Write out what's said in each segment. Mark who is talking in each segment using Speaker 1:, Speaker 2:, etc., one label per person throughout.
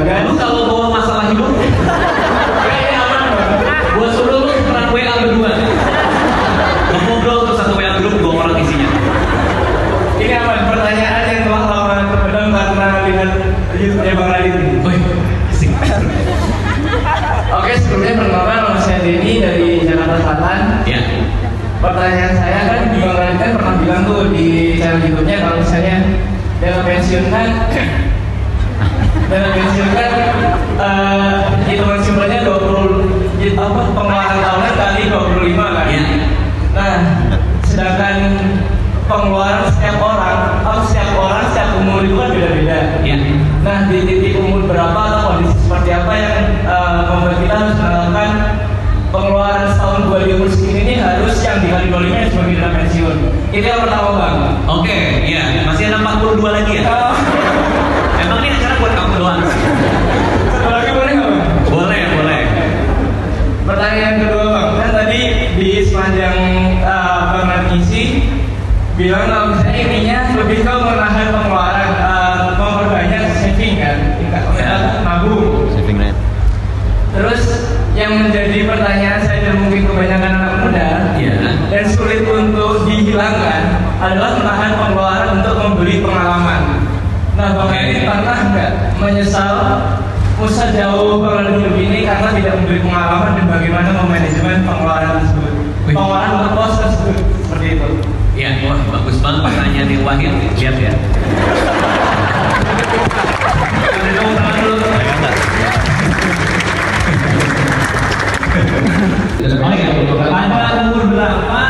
Speaker 1: kan.
Speaker 2: Lu kalau bawa masalah hidup, kayaknya aman. Gua suruh lu peran WA berdua. Gua ngobrol tuh satu WA grup dua orang isinya.
Speaker 1: Ini apa pertanyaan yang telah lama terpendam karena lihat YouTube-nya Bang Radit ini.
Speaker 2: Woi, asik.
Speaker 1: Oke, sebelumnya perkenalkan nama saya Denny dari Jakarta Selatan.
Speaker 2: Ya.
Speaker 1: Pertanyaan saya kan Bang Radit kan pernah bilang tuh di channel YouTube-nya kalau misalnya dalam pensiunan dalam pensiunan eh hitungan simbolnya 20 gitu, apa pengeluaran tahunan kali 25 kan.
Speaker 2: Iya.
Speaker 1: Nah, sedangkan pengeluaran setiap orang, atau setiap orang setiap umur itu kan beda-beda.
Speaker 2: Ya.
Speaker 1: Nah, di titik umur berapa atau kondisi seperti apa yang eh, membuat kita harus melakukan pengeluaran setahun dua di umur segini ini harus yang dikali 25 yang sebagai dana pensiun. Itu yang pertama bang.
Speaker 2: Oke, ya. Masih ada 42 lagi ya?
Speaker 1: Eh,
Speaker 2: Emang ini acara buat kamu doang?
Speaker 1: Satu lagi boleh nggak bang?
Speaker 2: Boleh, boleh.
Speaker 1: Pertanyaan kedua bang, kan tadi di sepanjang uh, bang Nat isi bilang kalau misalnya intinya lebih ke menahan pengeluaran, uh, memperbanyak saving kan, tingkat
Speaker 2: Ya.
Speaker 1: nabung.
Speaker 3: Saving rate.
Speaker 1: Terus yang menjadi pertanyaan saya dan mungkin kebanyakan anak muda
Speaker 2: Iya.
Speaker 1: dan sulit untuk dihilangkan adalah menahan pengeluaran untuk membeli pengalaman. Nah, Bang. Edi pernah nggak menyesal usaha jauh pengeluaran hidup ini karena tidak membeli pengalaman dan bagaimana memanajemen pengeluaran tersebut? Pengeluaran untuk kos tersebut seperti itu.
Speaker 2: Ya, wah banget pertanyaan yang Wahid. Lihat ya. Oh iya, pada umur berapa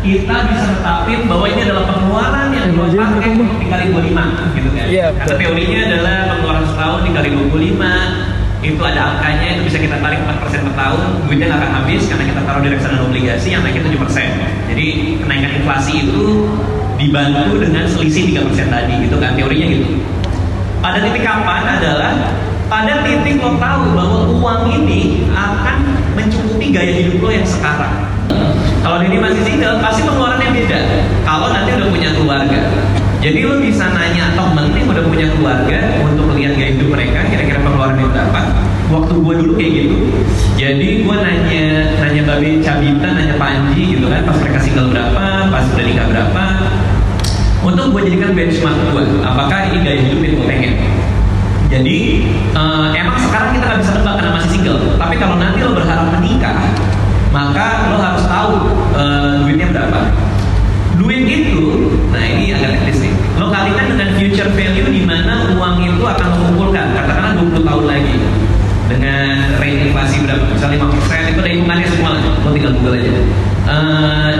Speaker 2: kita bisa tetapin bahwa ini adalah pengeluaran yang kita
Speaker 4: wajib
Speaker 2: pakai
Speaker 4: ketemu.
Speaker 2: untuk dikali 25 gitu kan.
Speaker 4: Iya,
Speaker 2: Karena teorinya adalah pengeluaran setahun dikali 25 itu ada angkanya itu bisa kita tarik 4% per tahun duitnya nggak akan habis karena kita taruh di reksadana obligasi yang naiknya 7% jadi kenaikan inflasi itu dibantu dengan selisih 3% tadi gitu kan teorinya gitu pada titik kapan adalah pada titik lo tahu bahwa uang ini akan mencukupi gaya hidup lo yang sekarang. Kalau ini masih single, pasti pengeluarannya beda. Kalau nanti udah punya keluarga, jadi lo bisa nanya temen yang udah punya keluarga untuk lihat gaya hidup mereka, kira-kira pengeluarannya berapa. Waktu gue dulu kayak gitu, jadi gue nanya nanya Babe Cabita, nanya Panji gitu kan, pas mereka single berapa, pas udah nikah berapa, gue jadikan benchmark gue apakah ini gaya hidup yang gue pengen? Jadi eh, emang sekarang kita nggak bisa tebak karena masih single. Tapi kalau nanti lo berharap menikah maka lo harus tahu eh, duitnya berapa. Duit itu nah ini agak teknis nih. Lo kalikan dengan future value di mana uang itu akan lo kumpulkan. Katakanlah 20 tahun lagi. Dengan rate inflasi berapa? Misalnya 5% itu ada hitungannya semua lo tinggal google aja. Eh,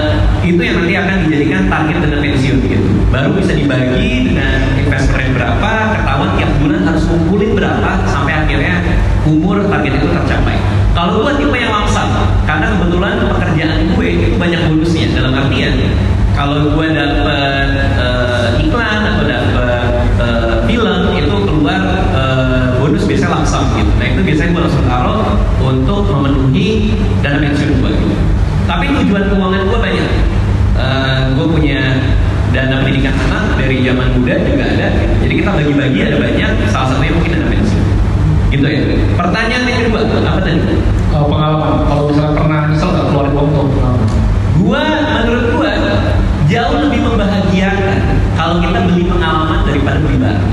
Speaker 2: itu yang nanti akan dijadikan target dana pensiun gitu baru bisa dibagi dengan investor rate berapa ketahuan tiap bulan harus kumpulin berapa sampai akhirnya umur target itu tercapai kalau gue tipe yang lamsam karena kebetulan pekerjaan gue itu banyak bonusnya dalam artian kalau gue dapet eh, iklan atau dapet eh, film itu keluar eh, bonus biasanya langsung gitu. Nah itu biasanya gue langsung taruh untuk memenuhi dana pensiun gue. Tapi tujuan keuangan gue banyak. gue punya dana pendidikan anak dari zaman muda juga ada. Jadi kita bagi-bagi ada banyak. Salah satunya mungkin dana pensiun. Gitu ya. Pertanyaan yang kedua apa tadi?
Speaker 5: Oh, pengalaman kalau misalnya pernah nyesel nggak keluarin uang tuh
Speaker 2: Gua menurut gua jauh lebih membahagiakan kalau kita beli pengalaman daripada beli barang.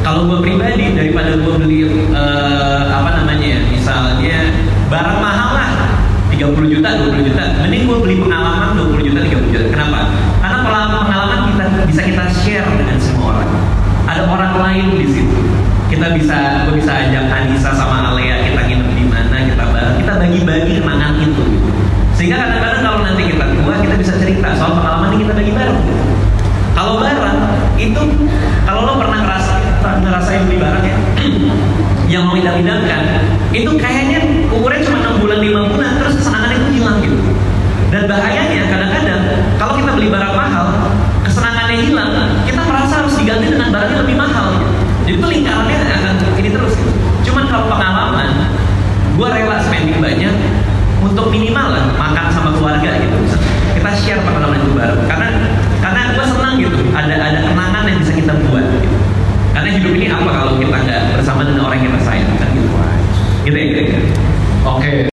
Speaker 2: Kalau gua pribadi daripada gua beli eh, apa namanya ya, misalnya barang mahal lah 30 juta, 20 juta, mending gua beli pengalaman 20 juta, 30 juta. Kenapa? Karena pengalaman pengalaman kita bisa kita share dengan semua orang. Ada orang lain di situ. Bisa, gua bisa ajak Anissa sama Alea kita nginep di mana, kita bareng, kita bagi-bagi kenangan itu. Sehingga kadang-kadang kalau nanti kita tua kita bisa cerita soal pengalaman yang kita bagi bareng. Kalau barang itu kalau lo pernah ngerasa ngerasain beli barang ya yang mau idam-idamkan itu kayaknya ada ada kenangan yang bisa kita buat gitu. karena hidup ini apa kalau kita nggak bersama dengan orang yang kita sayang kan gitu gitu ya
Speaker 5: oke okay.